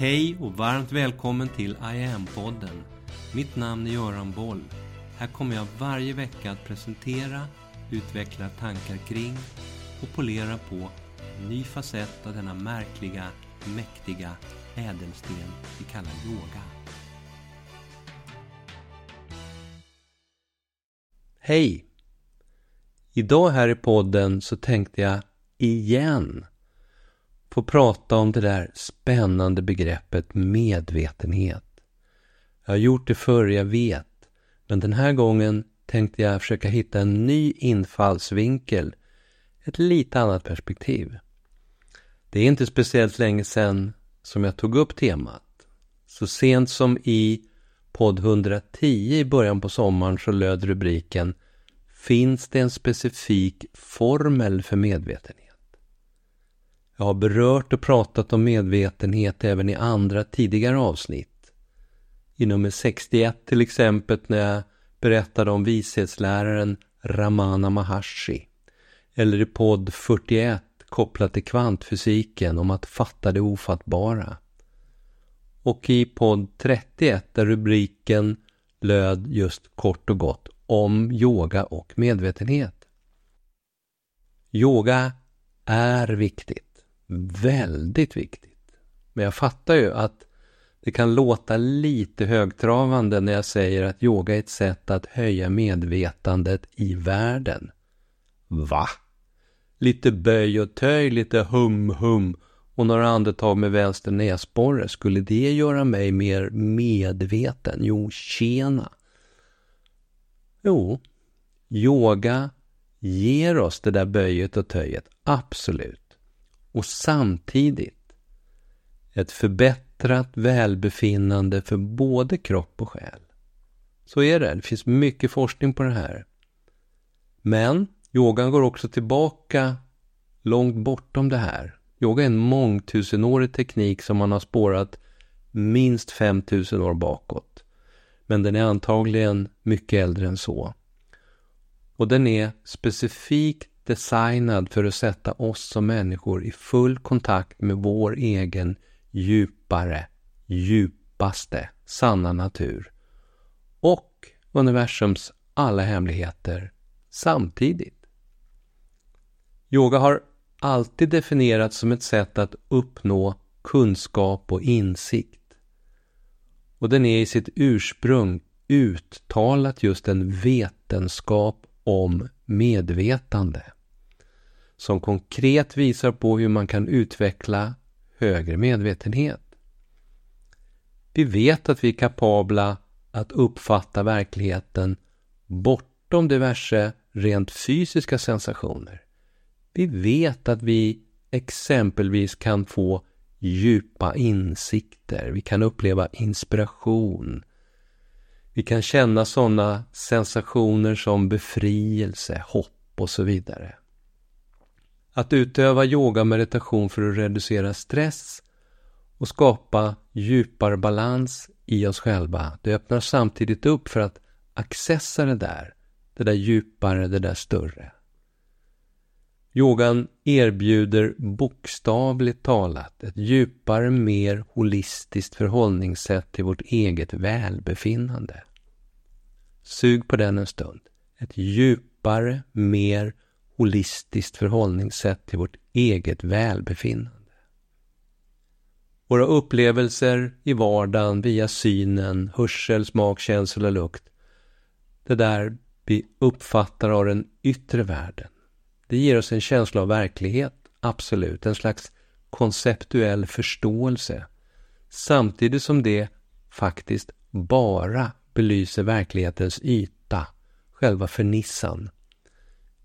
Hej och varmt välkommen till I am-podden. Mitt namn är Göran Boll. Här kommer jag varje vecka att presentera, utveckla tankar kring och polera på en ny facett av denna märkliga, mäktiga ädelsten vi kallar yoga. Hej! Idag här i podden så tänkte jag igen få prata om det där spännande begreppet medvetenhet. Jag har gjort det förr, jag vet. Men den här gången tänkte jag försöka hitta en ny infallsvinkel. Ett lite annat perspektiv. Det är inte speciellt länge sedan som jag tog upp temat. Så sent som i podd 110 i början på sommaren så löd rubriken Finns det en specifik formel för medvetenhet? Jag har berört och pratat om medvetenhet även i andra tidigare avsnitt. I nummer 61 till exempel när jag berättade om vishetsläraren Ramana Maharshi. Eller i podd 41 kopplat till kvantfysiken om att fatta det ofattbara. Och i podd 31 där rubriken löd just kort och gott om yoga och medvetenhet. Yoga är viktigt väldigt viktigt. Men jag fattar ju att det kan låta lite högtravande när jag säger att yoga är ett sätt att höja medvetandet i världen. Va? Lite böj och töj, lite hum-hum och några andetag med vänster näsborre. Skulle det göra mig mer medveten? Jo, tjena. Jo, yoga ger oss det där böjet och töjet, absolut och samtidigt ett förbättrat välbefinnande för både kropp och själ. Så är det. Det finns mycket forskning på det här. Men yogan går också tillbaka långt bortom det här. Yoga är en mångtusenårig teknik som man har spårat minst 5000 år bakåt. Men den är antagligen mycket äldre än så. Och den är specifikt designad för att sätta oss som människor i full kontakt med vår egen djupare, djupaste, sanna natur och universums alla hemligheter samtidigt. Yoga har alltid definierats som ett sätt att uppnå kunskap och insikt. Och den är i sitt ursprung uttalat just en vetenskap om medvetande som konkret visar på hur man kan utveckla högre medvetenhet. Vi vet att vi är kapabla att uppfatta verkligheten bortom diverse rent fysiska sensationer. Vi vet att vi exempelvis kan få djupa insikter, vi kan uppleva inspiration. Vi kan känna sådana sensationer som befrielse, hopp och så vidare. Att utöva yoga meditation för att reducera stress och skapa djupare balans i oss själva. Det öppnar samtidigt upp för att accessa det där, det där djupare, det där större. Yogan erbjuder bokstavligt talat ett djupare, mer holistiskt förhållningssätt till vårt eget välbefinnande. Sug på den en stund. Ett djupare, mer holistiskt förhållningssätt till vårt eget välbefinnande. Våra upplevelser i vardagen via synen, hörsel, smak, känsel och lukt. Det där vi uppfattar av den yttre världen. Det ger oss en känsla av verklighet, absolut. En slags konceptuell förståelse. Samtidigt som det faktiskt bara belyser verklighetens yta, själva fernissan.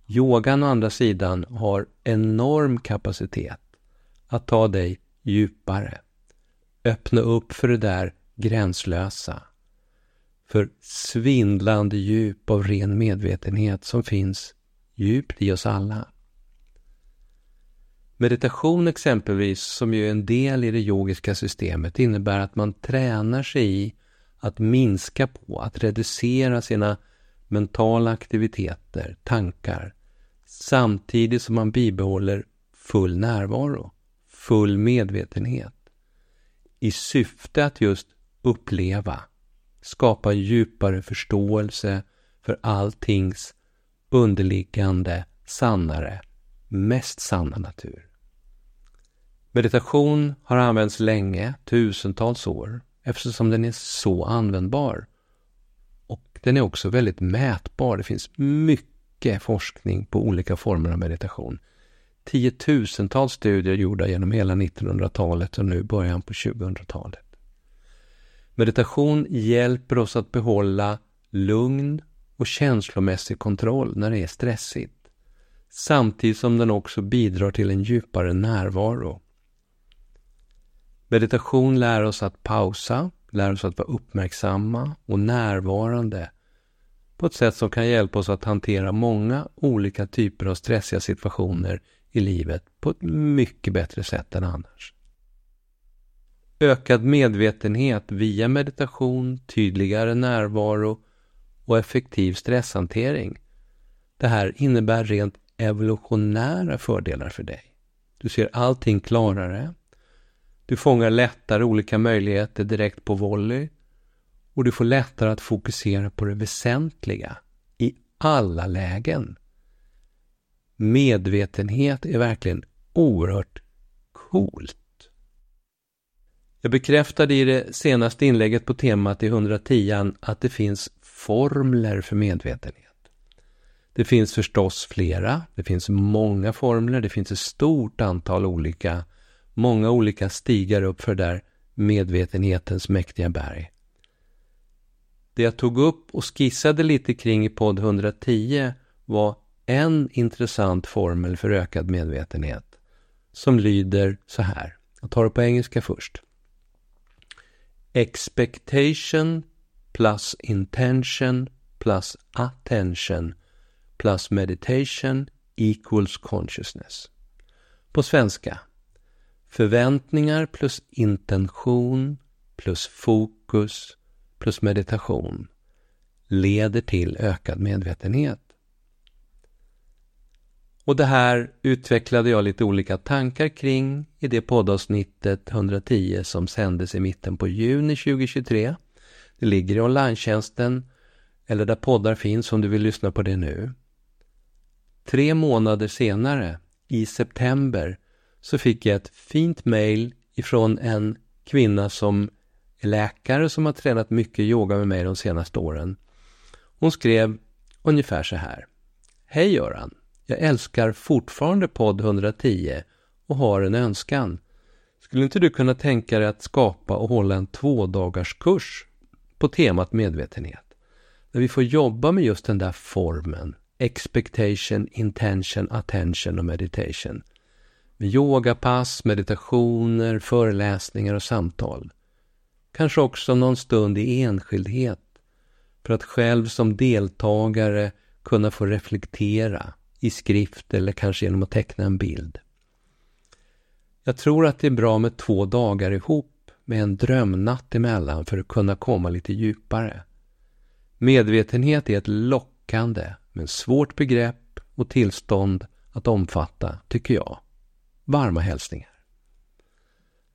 Yogan å andra sidan har enorm kapacitet att ta dig djupare. Öppna upp för det där gränslösa. För svindlande djup av ren medvetenhet som finns djupt i oss alla. Meditation exempelvis, som ju är en del i det yogiska systemet, innebär att man tränar sig i att minska på, att reducera sina mentala aktiviteter, tankar, samtidigt som man bibehåller full närvaro, full medvetenhet. i syfte att just uppleva, skapa djupare förståelse för alltings underliggande, sannare, mest sanna natur. Meditation har använts länge, tusentals år, eftersom den är så användbar. Den är också väldigt mätbar. Det finns mycket forskning på olika former av meditation. Tiotusentals studier gjorda genom hela 1900-talet och nu början på 2000-talet. Meditation hjälper oss att behålla lugn och känslomässig kontroll när det är stressigt. Samtidigt som den också bidrar till en djupare närvaro. Meditation lär oss att pausa, lär oss att vara uppmärksamma och närvarande på ett sätt som kan hjälpa oss att hantera många olika typer av stressiga situationer i livet på ett mycket bättre sätt än annars. Ökad medvetenhet via meditation, tydligare närvaro och effektiv stresshantering. Det här innebär rent evolutionära fördelar för dig. Du ser allting klarare. Du fångar lättare olika möjligheter direkt på volley och du får lättare att fokusera på det väsentliga i alla lägen. Medvetenhet är verkligen oerhört coolt. Jag bekräftade i det senaste inlägget på temat i 110 att det finns formler för medvetenhet. Det finns förstås flera, det finns många formler, det finns ett stort antal olika, många olika stigar upp för där medvetenhetens mäktiga berg. Det jag tog upp och skissade lite kring i podd 110 var en intressant formel för ökad medvetenhet som lyder så här. Jag tar det på engelska först. Expectation plus intention plus attention plus meditation equals consciousness. På svenska. Förväntningar plus intention plus fokus plus meditation leder till ökad medvetenhet. Och det här utvecklade jag lite olika tankar kring i det poddavsnittet 110 som sändes i mitten på juni 2023. Det ligger i online eller där poddar finns om du vill lyssna på det nu. Tre månader senare, i september, så fick jag ett fint mail ifrån en kvinna som läkare som har tränat mycket yoga med mig de senaste åren. Hon skrev ungefär så här. Hej Göran! Jag älskar fortfarande podd 110 och har en önskan. Skulle inte du kunna tänka dig att skapa och hålla en tvådagarskurs på temat medvetenhet? Där vi får jobba med just den där formen, expectation, intention, attention och meditation. Med yogapass, meditationer, föreläsningar och samtal. Kanske också någon stund i enskildhet för att själv som deltagare kunna få reflektera i skrift eller kanske genom att teckna en bild. Jag tror att det är bra med två dagar ihop med en drömnatt emellan för att kunna komma lite djupare. Medvetenhet är ett lockande men svårt begrepp och tillstånd att omfatta, tycker jag. Varma hälsningar.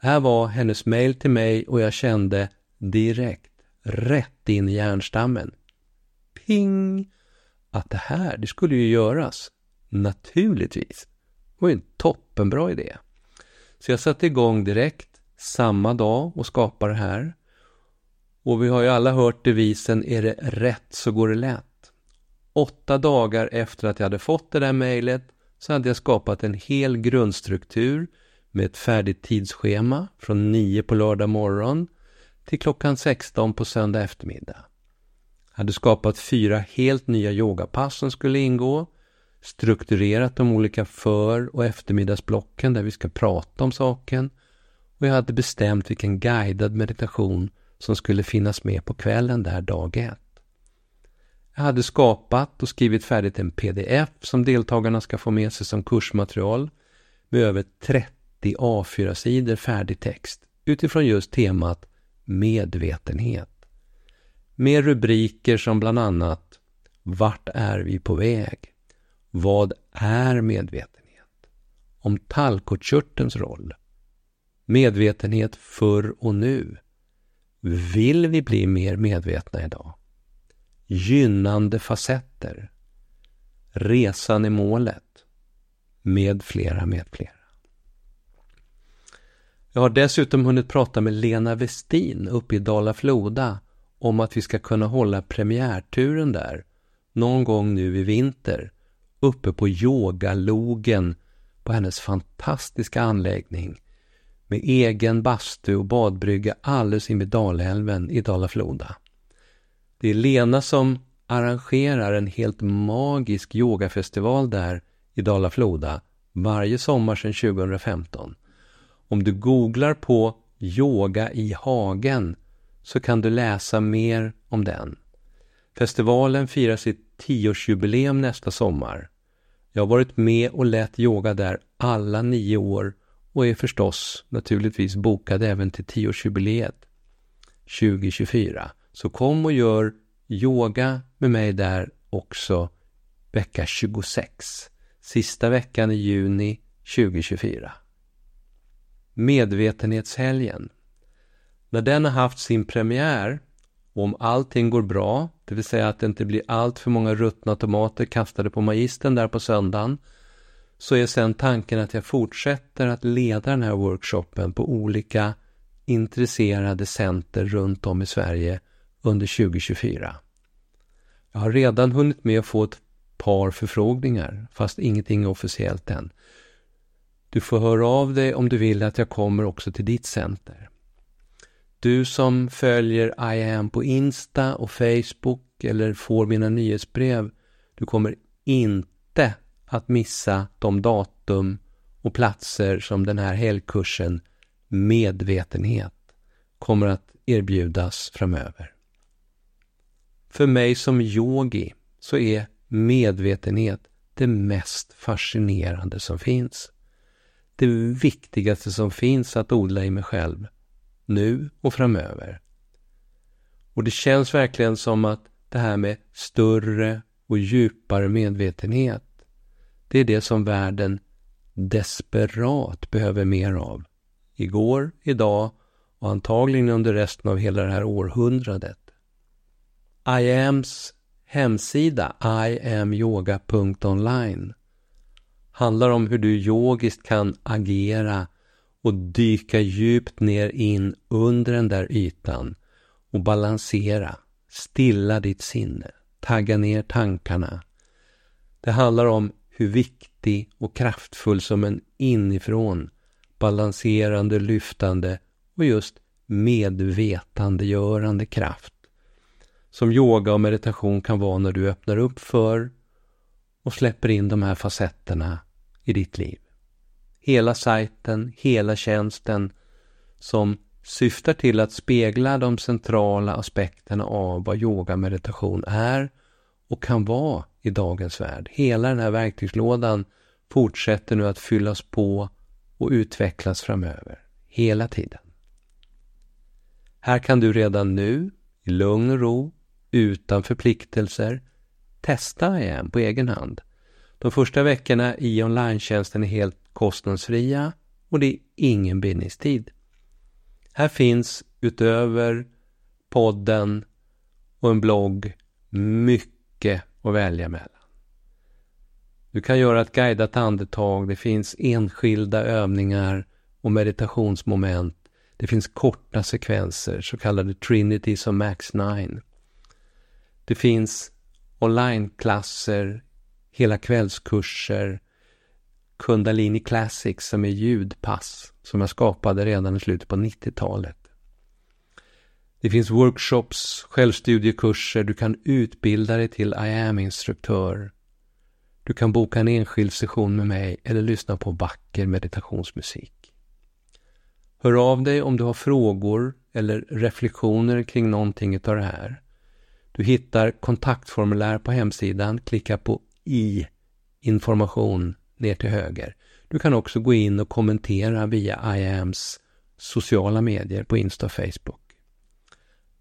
Här var hennes mail till mig och jag kände direkt, rätt in i hjärnstammen. Ping! Att det här, det skulle ju göras. Naturligtvis. Det var ju en toppenbra idé. Så jag satte igång direkt samma dag och skapade det här. Och vi har ju alla hört devisen är det rätt så går det lätt. Åtta dagar efter att jag hade fått det där mejlet så hade jag skapat en hel grundstruktur med ett färdigt tidsschema från 9 på lördag morgon till klockan 16 på söndag eftermiddag. Jag hade skapat fyra helt nya yogapass som skulle ingå strukturerat de olika för och eftermiddagsblocken där vi ska prata om saken och jag hade bestämt vilken guidad meditation som skulle finnas med på kvällen där dag ett. Jag hade skapat och skrivit färdigt en pdf som deltagarna ska få med sig som kursmaterial med över 30 A4-sidor färdig text utifrån just temat medvetenhet. Med rubriker som bland annat Vart är vi på väg? Vad är medvetenhet? Om tallkottkörtelns roll. Medvetenhet förr och nu. Vill vi bli mer medvetna idag? Gynnande facetter. Resan är målet. Med flera, med flera. Jag har dessutom hunnit prata med Lena Westin uppe i Dala-Floda om att vi ska kunna hålla premiärturen där någon gång nu i vinter uppe på yogalogen på hennes fantastiska anläggning med egen bastu och badbrygga alldeles invid Dalälven i Dala-Floda. Det är Lena som arrangerar en helt magisk yogafestival där i Dala-Floda varje sommar sedan 2015. Om du googlar på yoga i hagen så kan du läsa mer om den. Festivalen firar sitt tioårsjubileum nästa sommar. Jag har varit med och lett yoga där alla nio år och är förstås naturligtvis bokad även till tioårsjubileet 2024. Så kom och gör yoga med mig där också vecka 26, sista veckan i juni 2024. Medvetenhetshelgen. När den har haft sin premiär och om allting går bra, det vill säga att det inte blir allt för många ruttna tomater kastade på magistern där på söndagen, så är sen tanken att jag fortsätter att leda den här workshopen på olika intresserade center runt om i Sverige under 2024. Jag har redan hunnit med att få ett par förfrågningar, fast ingenting är officiellt än. Du får höra av dig om du vill att jag kommer också till ditt center. Du som följer I am på Insta och Facebook eller får mina nyhetsbrev, du kommer inte att missa de datum och platser som den här helgkursen Medvetenhet kommer att erbjudas framöver. För mig som yogi så är medvetenhet det mest fascinerande som finns. Det viktigaste som finns att odla i mig själv nu och framöver. Och det känns verkligen som att det här med större och djupare medvetenhet, det är det som världen desperat behöver mer av. Igår, idag och antagligen under resten av hela det här århundradet. IAMs hemsida iamyoga.online handlar om hur du yogiskt kan agera och dyka djupt ner in under den där ytan och balansera, stilla ditt sinne, tagga ner tankarna. Det handlar om hur viktig och kraftfull som en inifrån, balanserande, lyftande och just medvetandegörande kraft som yoga och meditation kan vara när du öppnar upp för och släpper in de här facetterna i ditt liv hela sajten, hela tjänsten som syftar till att spegla de centrala aspekterna av vad yoga meditation är och kan vara i dagens värld. Hela den här verktygslådan fortsätter nu att fyllas på och utvecklas framöver, hela tiden. Här kan du redan nu, i lugn och ro, utan förpliktelser, testa igen på egen hand. De första veckorna i online är helt kostnadsfria och det är ingen bindningstid. Här finns utöver podden och en blogg mycket att välja mellan. Du kan göra ett guidat andetag, det finns enskilda övningar och meditationsmoment. Det finns korta sekvenser, så kallade Trinities som Max 9. Det finns onlineklasser, hela kvällskurser, Kundalini Classics som är ljudpass som jag skapade redan i slutet på 90-talet. Det finns workshops, självstudiekurser, du kan utbilda dig till I am-instruktör. Du kan boka en enskild session med mig eller lyssna på vacker meditationsmusik. Hör av dig om du har frågor eller reflektioner kring någonting av det här. Du hittar kontaktformulär på hemsidan, klicka på i information ner till höger. Du kan också gå in och kommentera via IAMs sociala medier på Insta och Facebook.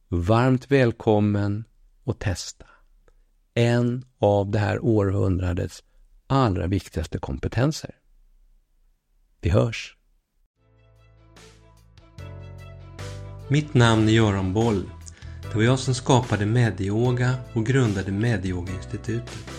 Varmt välkommen och testa. En av det här århundradets allra viktigaste kompetenser. Vi hörs! Mitt namn är Göran Boll. Det var jag som skapade Medyoga och grundade Medyoga-institutet.